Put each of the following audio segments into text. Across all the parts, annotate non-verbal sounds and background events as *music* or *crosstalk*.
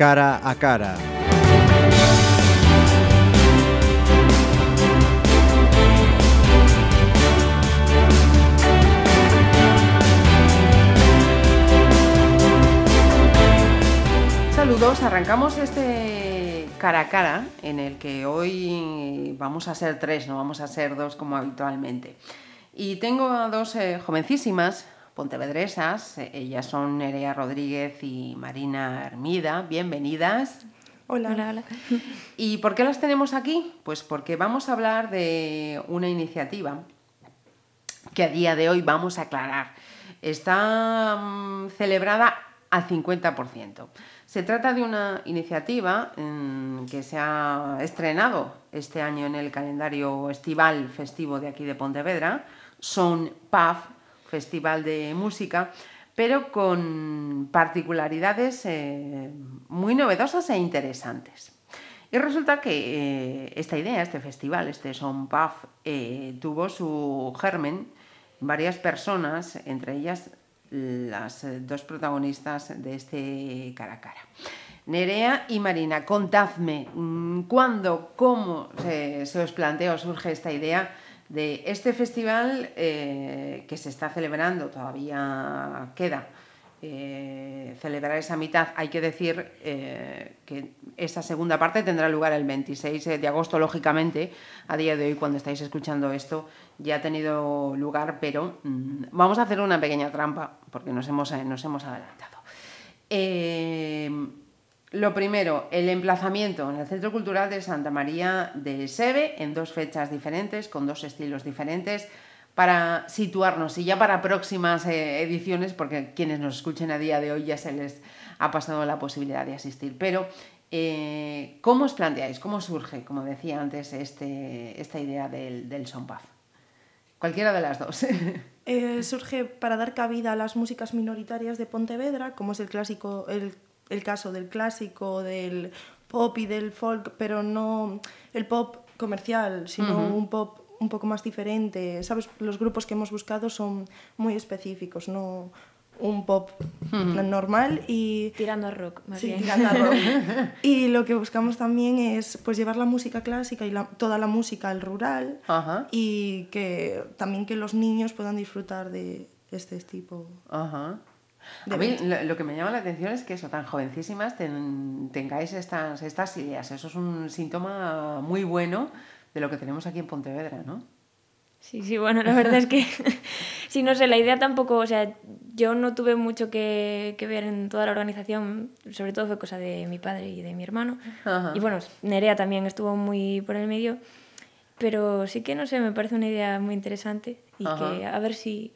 cara a cara. Saludos, arrancamos este cara a cara en el que hoy vamos a ser tres, no vamos a ser dos como habitualmente. Y tengo a dos eh, jovencísimas pontevedresas, ellas son Nerea Rodríguez y Marina Hermida, bienvenidas. Hola. hola, hola. ¿Y por qué las tenemos aquí? Pues porque vamos a hablar de una iniciativa que a día de hoy vamos a aclarar. Está mm, celebrada al 50%. Se trata de una iniciativa mm, que se ha estrenado este año en el calendario estival festivo de aquí de Pontevedra, Son PAF, Festival de Música, pero con particularidades eh, muy novedosas e interesantes. Y resulta que eh, esta idea, este festival, este Son PAF, eh, tuvo su germen en varias personas, entre ellas las dos protagonistas de este cara a cara. Nerea y Marina, contadme mm, cuándo, cómo se, se os plantea o surge esta idea de este festival eh, que se está celebrando, todavía queda eh, celebrar esa mitad. Hay que decir eh, que esta segunda parte tendrá lugar el 26 de agosto, lógicamente, a día de hoy, cuando estáis escuchando esto, ya ha tenido lugar, pero mmm, vamos a hacer una pequeña trampa, porque nos hemos, nos hemos adelantado. Lo primero, el emplazamiento en el Centro Cultural de Santa María de Sebe, en dos fechas diferentes, con dos estilos diferentes, para situarnos y ya para próximas eh, ediciones, porque quienes nos escuchen a día de hoy ya se les ha pasado la posibilidad de asistir. Pero, eh, ¿cómo os planteáis? ¿Cómo surge, como decía antes, este, esta idea del, del Paz? Cualquiera de las dos. *laughs* eh, surge para dar cabida a las músicas minoritarias de Pontevedra, como es el clásico, el el caso del clásico, del pop y del folk, pero no el pop comercial, sino uh -huh. un pop un poco más diferente. Sabes, los grupos que hemos buscado son muy específicos, no un pop uh -huh. normal y tirando a rock, más sí, bien. tirando a rock. *laughs* y lo que buscamos también es pues llevar la música clásica y la, toda la música al rural uh -huh. y que también que los niños puedan disfrutar de este tipo. Ajá. A mí lo, lo, que me llama la atención es que eso, tan jovencísimas ten, tengáis estas, estas ideas. Eso es un síntoma muy bueno de lo que tenemos aquí en Pontevedra, ¿no? Sí, sí, bueno, la verdad es que, *laughs* sí, no sé, la idea tampoco, o sea, yo no tuve mucho que, que ver en toda la organización, sobre todo fue cosa de mi padre y de mi hermano. Ajá. Y bueno, Nerea también estuvo muy por el medio, pero sí que, no sé, me parece una idea muy interesante y Ajá. que a ver si,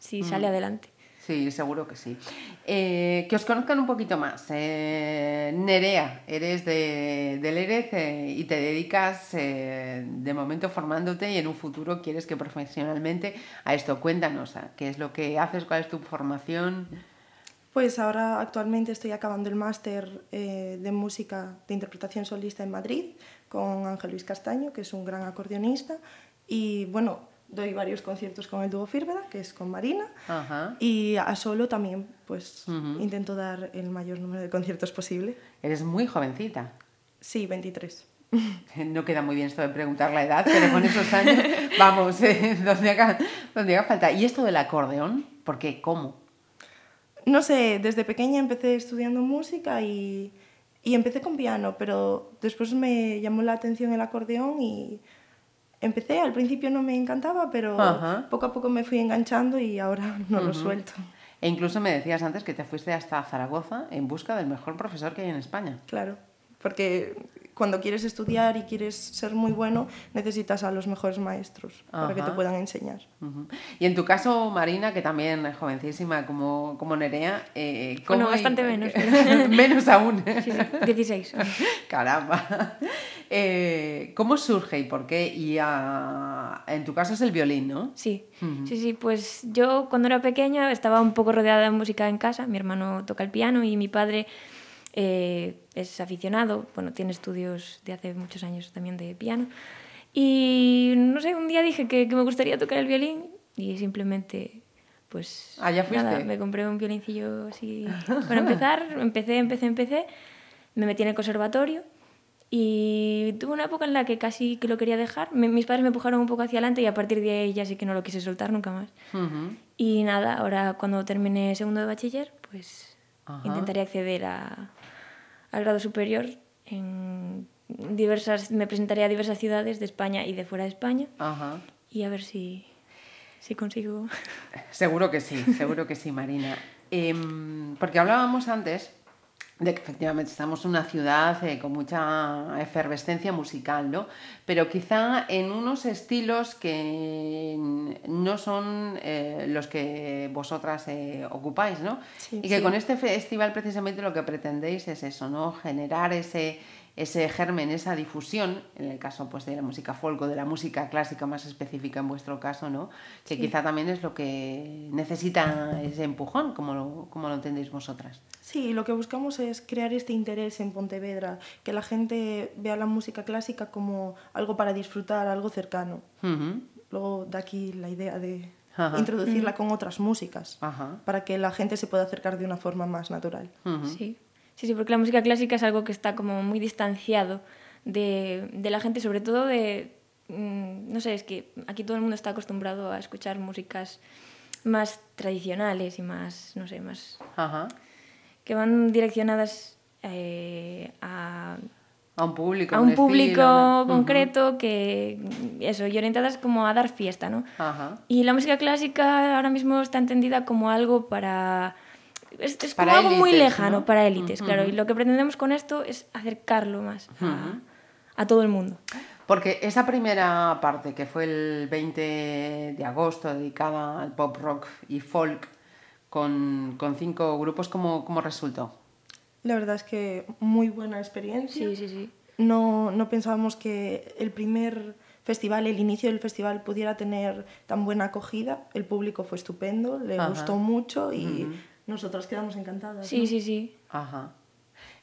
si sale Mm. adelante. Sí, seguro que sí. Eh, que os conozcan un poquito más. Eh, Nerea, eres de, de Lérez eh, y te dedicas de momento formándote y en un futuro quieres que profesionalmente a esto. Cuéntanos, ¿a ¿qué es lo que haces? ¿Cuál es tu formación? Pues ahora actualmente estoy acabando el máster de música de interpretación solista en Madrid con Ángel Luis Castaño, que es un gran acordeonista. Y bueno, doy varios conciertos con el dúo Fírveda, que es con Marina, Ajá. y a solo también, pues Uh -huh. intento dar el mayor número de conciertos posible. Eres muy jovencita. Sí, 23. *laughs* No queda muy bien esto de preguntar la edad, pero con esos años, *laughs* vamos, eh, *laughs* donde, haga, donde haga falta. ¿Y esto del acordeón? ¿Por qué? ¿Cómo? No sé, desde pequeña empecé estudiando música y, y empecé con piano, pero después me llamó la atención el acordeón y empecé, al principio no me encantaba, pero Ajá. poco a poco me fui enganchando y ahora *laughs* no Ujú. lo suelto. E incluso me decías antes que te fuiste hasta Zaragoza en busca del mejor profesor que hay en España. Claro, porque cuando quieres estudiar y quieres ser muy bueno, necesitas a los mejores maestros para que te puedan enseñar. Ujú. Y en tu caso, Marina, que también es jovencísima como, como Nerea, eh, ¿cómo Bueno, bastante menos, *laughs* *laughs* menos aún. Sí, sí, 16. *laughs* Caramba. Eh, ¿Cómo surge y por qué? Y ah, en tu caso es el violín, ¿no? Sí, sí, sí, pues yo cuando era pequeña estaba un poco rodeada de música en casa, mi hermano toca el piano y mi padre eh, es aficionado, bueno, tiene estudios de hace muchos años también de piano. Y no sé, un día dije que, que me gustaría tocar el violín y simplemente, pues Ah, ya fuiste. nada, me compré un violincillo así *laughs* para empezar, empecé, empecé, empecé me metí en el conservatorio y tuve una época en la que casi que lo quería dejar. Me, mis padres me empujaron un poco hacia adelante y a partir de ahí ya sí que no lo quise soltar nunca más. Ujú. Y nada, ahora cuando termine segundo de bachiller, pues Ajá. intentaré acceder a, al grado superior en diversas, me presentaré a diversas ciudades de España y de fuera de España Ajá. y a ver si, si consigo. Seguro que sí, seguro que sí, Marina. *laughs* Em, porque hablábamos antes de que efectivamente estamos en una ciudad eh, con mucha efervescencia musical, ¿no? Pero quizá en unos estilos que no son eh, los que vosotras eh, ocupáis, ¿no? Sí, y que sí. con este festival precisamente lo que pretendéis es eso, ¿no? Generar ese, ese germen, esa difusión, en el caso pues, de la música folk o de la música clásica más específica en vuestro caso, ¿no? Que Sí. quizá también es lo que necesita ese empujón, como lo, como lo entendéis vosotras. Sí, lo que buscamos es crear este interés en Pontevedra, que la gente vea la música clásica como algo para disfrutar, algo cercano. Ujú. Luego de aquí la idea de Ajá. introducirla con otras músicas, Ajá. para que la gente se pueda acercar de una forma más natural. Sí. Sí, sí, porque la música clásica es algo que está como muy distanciado de, de la gente, sobre todo de... mm, No sé, es que aquí todo el mundo está acostumbrado a escuchar músicas más tradicionales y más, no sé, más... Ajá. que van direccionadas eh, a, A un público. a un público concreto que eso y orientadas como a dar fiesta no Ajá. y la música clásica ahora mismo está entendida como algo para es, es como Para algo muy élites, lejano ¿no? para élites claro Ujú. y lo que pretendemos con esto es acercarlo más a, Ujú. a todo el mundo Porque esa primera parte, que fue el 20 de agosto, dedicada al pop rock y folk, con, con cinco grupos, ¿cómo, cómo resultó? La verdad es que muy buena experiencia. sí sí sí No, no pensábamos que el primer festival, el inicio del festival pudiera tener tan buena acogida. El público fue estupendo, le Ajá. gustó mucho y Ujú. Nosotras quedamos encantadas. sí ¿no? sí sí Ajá.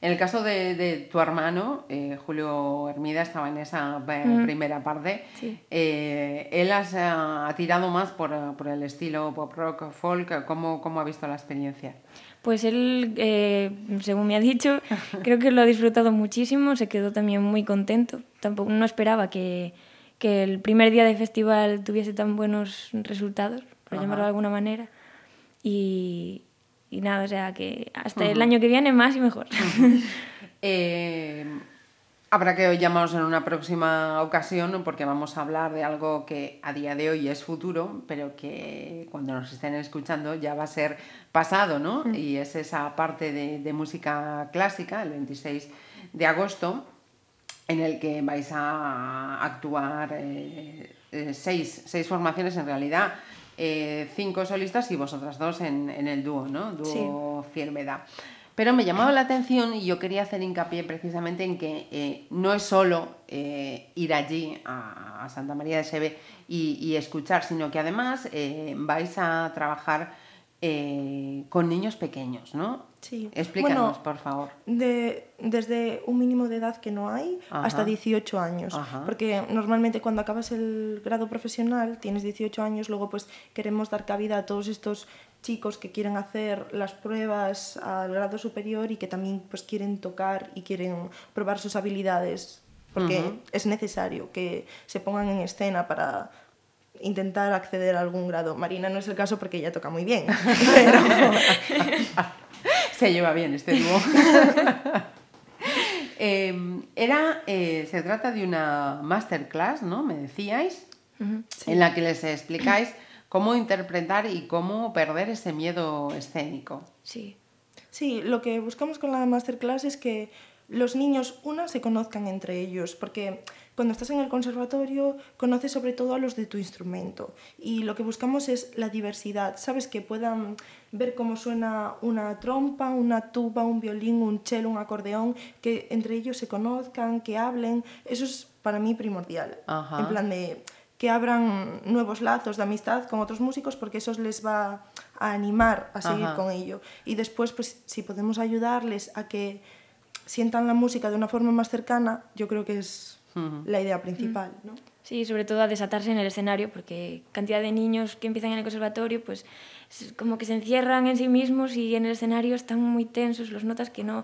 En el caso de, de tu hermano, eh, Julio Hermida, estaba en esa Mm. primera parte. Sí. Eh, él has, eh, ha tirado más por, por el estilo pop rock, folk. ¿Cómo, cómo ha visto la experiencia? Pues él, eh, según me ha dicho, *laughs* creo que lo ha disfrutado muchísimo, se quedó también muy contento. Tampoco no esperaba que, que el primer día de festival tuviese tan buenos resultados, por Ajá. llamarlo de alguna manera. Y, y nada, o sea que hasta el año que viene más y mejor. Eh, habrá que llamaros en una próxima ocasión porque vamos a hablar de algo que a día de hoy es futuro, pero que cuando nos estén escuchando ya va a ser pasado, ¿no? Y es esa parte de, de música clásica, el 26 de agosto, en el que vais a actuar eh, eh, seis, seis formaciones en realidad, eh, cinco solistas y vosotras dos en, en el dúo, ¿no? Dúo Fielmeda. Pero me llamaba la atención y yo quería hacer hincapié precisamente en que eh, no es solo eh, ir allí a, a Santa María de Sebe y, y escuchar, sino que además vais a trabajar con niños pequeños, ¿no? Sí. Explícanos, Bueno, por favor. De, desde un mínimo de edad que no hay Ajá. hasta 18 años. Ajá. Porque normalmente cuando acabas el grado profesional, tienes 18 años, luego pues queremos dar cabida a todos estos chicos que quieren hacer las pruebas al grado superior y que también pues quieren tocar y quieren probar sus habilidades. Porque es necesario que se pongan en escena para intentar acceder a algún grado. Marina no es el caso porque ella toca muy bien. *laughs* Pero... Se lleva bien este dúo. *laughs* Eh, era, eh, se trata de una masterclass, ¿no? Me decíais, en la que les explicáis cómo interpretar y cómo perder ese miedo escénico. Sí. Sí, lo que buscamos con la masterclass es que los niños, una, se conozcan entre ellos, porque cuando estás en el conservatorio conoces sobre todo a los de tu instrumento y lo que buscamos es la diversidad, sabes que puedan ver cómo suena una trompa, una tuba, un violín, un cello, un acordeón, que entre ellos se conozcan, que hablen, eso es para mí primordial, Ajá. en plan de que abran nuevos lazos de amistad con otros músicos porque eso les va a animar a seguir Ajá. con ello. Y después, pues si podemos ayudarles a que sientan la música de una forma más cercana, yo creo que es La idea principal, ¿no? Sí, sobre todo a desatarse en el escenario, porque cantidad de niños que empiezan en el conservatorio, pues es como que se encierran en sí mismos y en el escenario están muy tensos, los notas que no,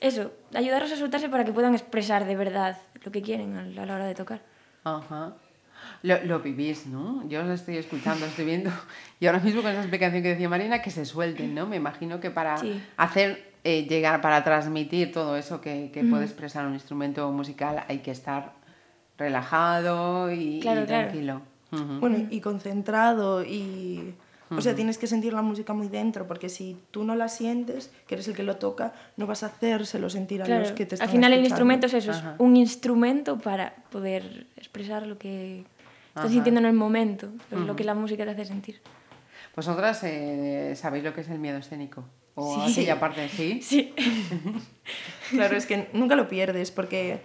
eso, ayudarlos a soltarse para que puedan expresar de verdad lo que quieren a la hora de tocar. Ajá. Lo, lo, vivís, ¿no? Yo os estoy escuchando, estoy viendo. *laughs* Y ahora mismo con esa explicación que decía Marina, que se suelten, ¿no? Me imagino que para Sí. hacer eh, llegar, para transmitir todo eso que, que puede expresar un instrumento musical, hay que estar relajado y, y Claro, claro. tranquilo. Ujú. Bueno, y concentrado y... O sea, tienes que sentir la música muy dentro, porque si tú no la sientes, que eres el que lo toca, no vas a hacérselo sentir a Claro, los que te están al final el escuchando. instrumento es eso, Ajá. es un instrumento para poder expresar lo que estás Ajá. sintiendo en el momento, lo, lo que la música te hace sentir. ¿Vosotras eh, sabéis lo que es el miedo escénico? ¿O Sí. aquella parte, sí? *laughs* Sí. *laughs* Claro, es que nunca lo pierdes porque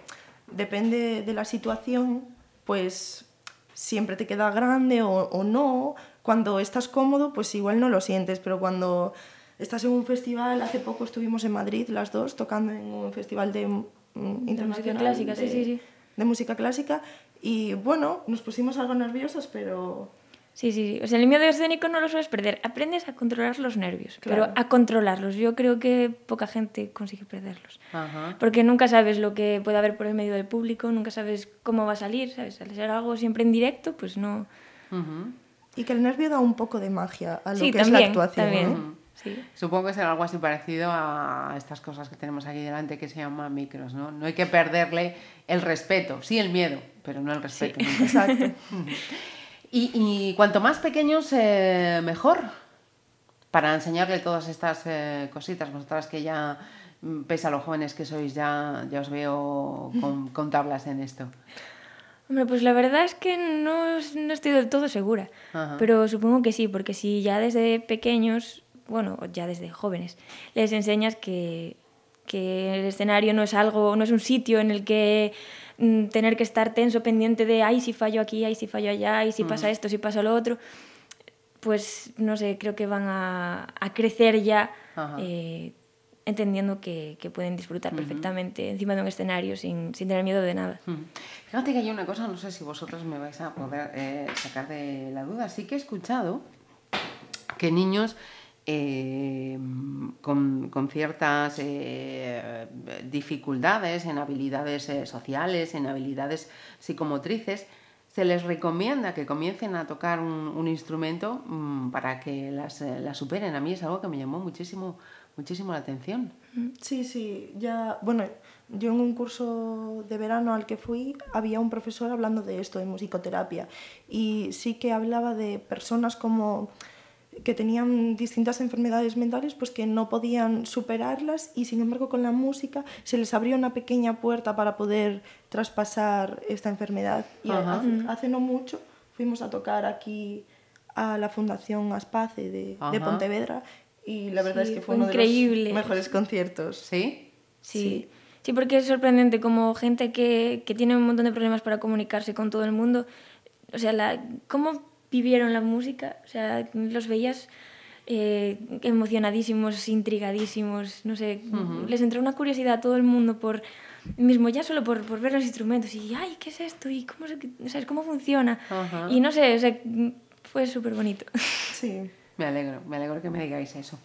depende de la situación, pues siempre te queda grande o, o no. Cuando estás cómodo, pues igual no lo sientes, pero cuando estás en un festival, hace poco estuvimos en Madrid las dos tocando en un festival de, mm, internacional clásica, sí, de- sí, sí. de música clásica y bueno, nos pusimos algo nerviosas, pero Sí, sí, sí. O sea, el miedo escénico no lo sueles perder. Aprendes a controlar los nervios, Claro. pero a controlarlos. Yo creo que poca gente consigue perderlos. Ajá. Porque nunca sabes lo que puede haber por el medio del público, nunca sabes cómo va a salir, ¿sabes? Al ser algo siempre en directo, pues no... Y que el nervio da un poco de magia a lo sí, que también, es la actuación. también. ¿eh? Sí. Supongo que será algo así parecido a estas cosas que tenemos aquí delante que se llaman micros, ¿no? No hay que perderle el respeto, sí el miedo, pero no el respeto. nunca. *laughs* Exacto. *laughs* Y, y cuanto más pequeños, eh, mejor. Para enseñarle todas estas eh, cositas, vosotras que ya, mm, pese a los jóvenes que sois, ya, ya os veo con, *laughs* con tablas en esto. Hombre, pues la verdad es que no, no estoy del todo segura, Ajá. pero supongo que sí, porque si ya desde pequeños, bueno, ya desde jóvenes, les enseñas que, que el escenario no es algo, no es un sitio en el que mm, tener que estar tenso pendiente de, ay, si fallo aquí, ay, si fallo allá, ay, si pasa esto, si pasa lo otro, pues no sé, creo que van a, a crecer ya eh, entendiendo que, que pueden disfrutar perfectamente encima de un escenario sin, sin tener miedo de nada. Mm. Fíjate que hay una cosa, no sé si vosotros me vais a poder eh, sacar de la duda. Sí que he escuchado que niños eh, con, con ciertas eh, dificultades en habilidades eh, sociales, en habilidades psicomotrices, se les recomienda que comiencen a tocar un, instrumento mm, para que las, eh, las superen. A mí es algo que me llamó muchísimo, muchísimo la atención. Sí, sí, ya, bueno, yo en un curso de verano al que fui había un profesor hablando de esto, de musicoterapia, y sí que hablaba de personas como que tenían distintas enfermedades mentales, pues que no podían superarlas y sin embargo con la música se les abrió una pequeña puerta para poder traspasar esta enfermedad. Y Ajá. hace, hace no mucho fuimos a tocar aquí a la Fundación Aspace de. Pontevedra y la verdad Sí, es que fue fue uno de los mejores conciertos. ¿Sí? Sí. sí. porque es sorprendente como gente que, que tiene un montón de problemas para comunicarse con todo el mundo. O sea, la, cómo vivieron la música. O sea, los veías eh, emocionadísimos, intrigadísimos. No sé, les entró una curiosidad a todo el mundo por mismo ya solo por, por ver los instrumentos y ay qué es esto y cómo se, sea, cómo funciona y no sé o sea, fue súper bonito Sí. Me alegro, me alegro que me digáis eso.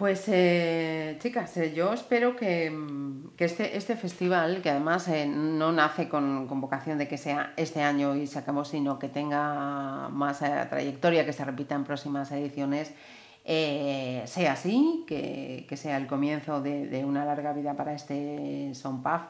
Pues eh, chicas, eh, yo espero que, mm, que este, este festival, que además eh, no nace con, con vocación de que sea este año y se acabó, sino que tenga más trayectoria, que se repita en próximas ediciones, sea así, que, que sea el comienzo de, de una larga vida para este Son Puff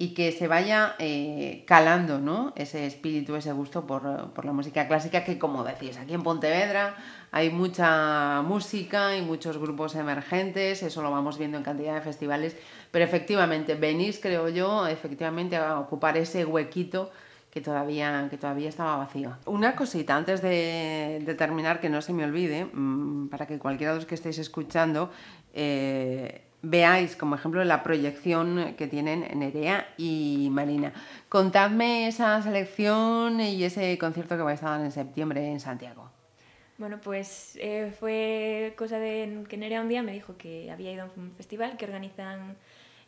y que se vaya eh, calando ¿no? ese espíritu, ese gusto por, por la música clásica, que como decís, aquí en Pontevedra hay mucha música y muchos grupos emergentes, eso lo vamos viendo en cantidad de festivales, pero efectivamente venís, creo yo, efectivamente a ocupar ese huequito que todavía, que todavía estaba vacío. Una cosita antes de, terminar, que no se me olvide, mmm, para que cualquiera de los que estéis escuchando eh, veáis como ejemplo la proyección que tienen Nerea y Marina. Contadme esa selección y ese concierto que vais a dar en septiembre en Santiago. Bueno, pues eh, fue cosa de que Nerea un día me dijo que había ido a un festival que organizan,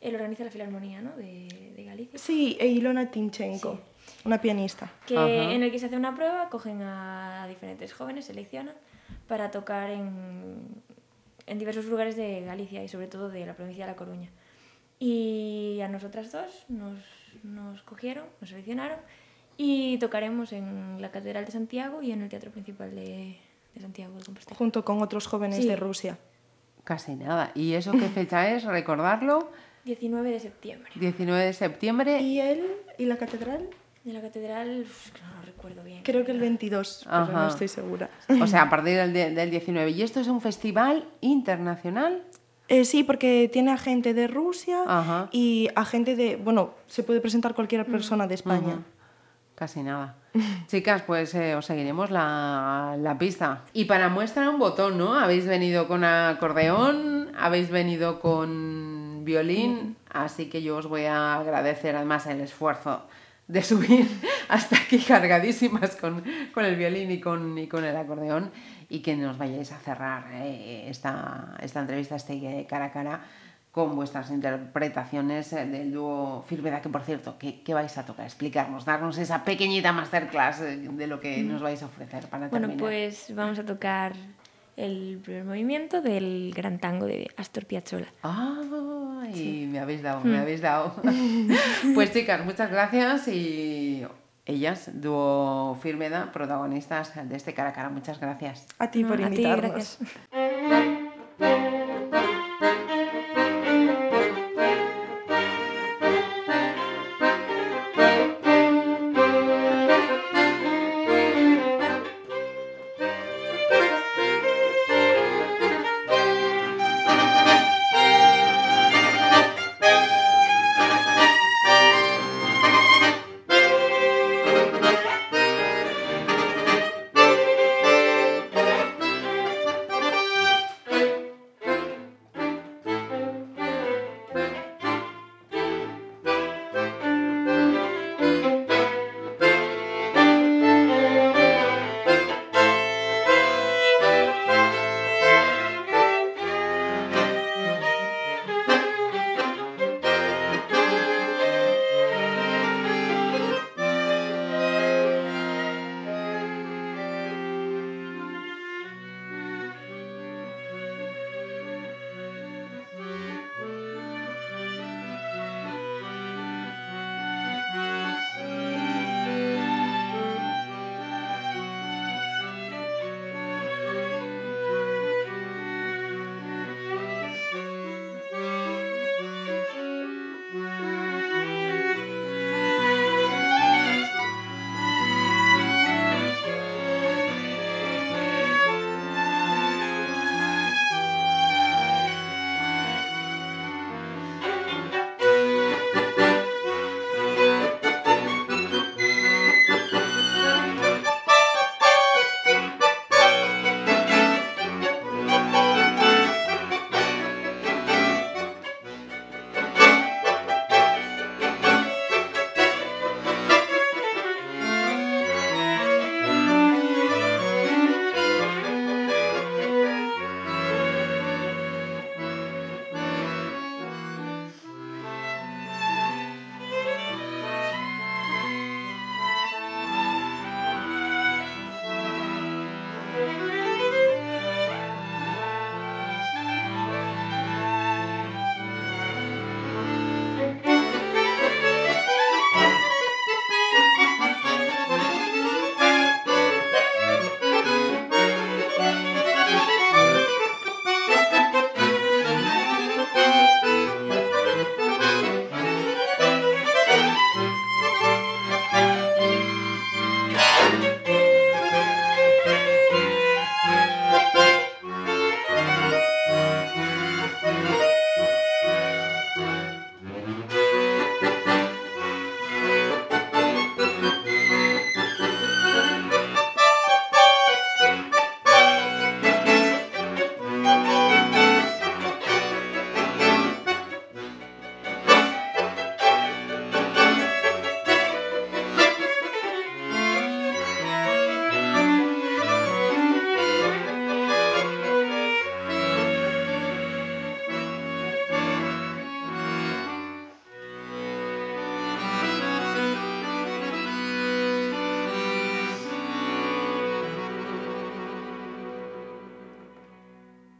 él organiza la Filarmonía, ¿no? De, de Galicia. Sí, e Ilona Timchenko, una pianista. Que Ajá. en el que se hace una prueba, cogen a diferentes jóvenes, seleccionan para tocar en, en diversos lugares de Galicia y sobre todo de la provincia de La Coruña. Y a nosotras dos nos, nos cogieron, nos seleccionaron y tocaremos en la Catedral de Santiago y en el Teatro Principal de, de Santiago de Compostela. Junto con otros jóvenes Sí. de Rusia. Casi nada. ¿Y eso qué fecha es? Recordarlo. 19 de septiembre. 19 de septiembre. ¿Y él y la catedral? De la catedral, no lo recuerdo bien. Creo que el 22, pero no estoy segura. O sea, a partir del, de- del 19. ¿Y esto es un festival internacional? Eh, sí, porque tiene a gente de Rusia Ajá. y a gente de... Bueno, se puede presentar cualquier persona de España. Casi nada. *laughs* Chicas, pues eh, os seguiremos la, la pista. Y para muestra un botón, ¿no? Habéis venido con acordeón, habéis venido con violín, así que yo os voy a agradecer además el esfuerzo de subir *laughs* hasta aquí cargadísimas con, con el violín y con, y con el acordeón y que nos vayáis a cerrar eh, esta, esta entrevista, este cara a cara con vuestras interpretaciones eh, del dúo Firveda, que por cierto, ¿qué, qué vais a tocar? Explicarnos, darnos esa pequeñita masterclass eh, de lo que nos vais a ofrecer para Bueno, terminar. pues vamos a tocar el primer movimiento del gran tango de Astor Piazzolla. ¡Ay! Me habéis dado, me habéis dado. *laughs* pues chicas, muchas gracias y ellas, dúo Firmeda, protagonistas de este cara a cara. Muchas gracias. A ti No, por a ti, invitarnos. gracias.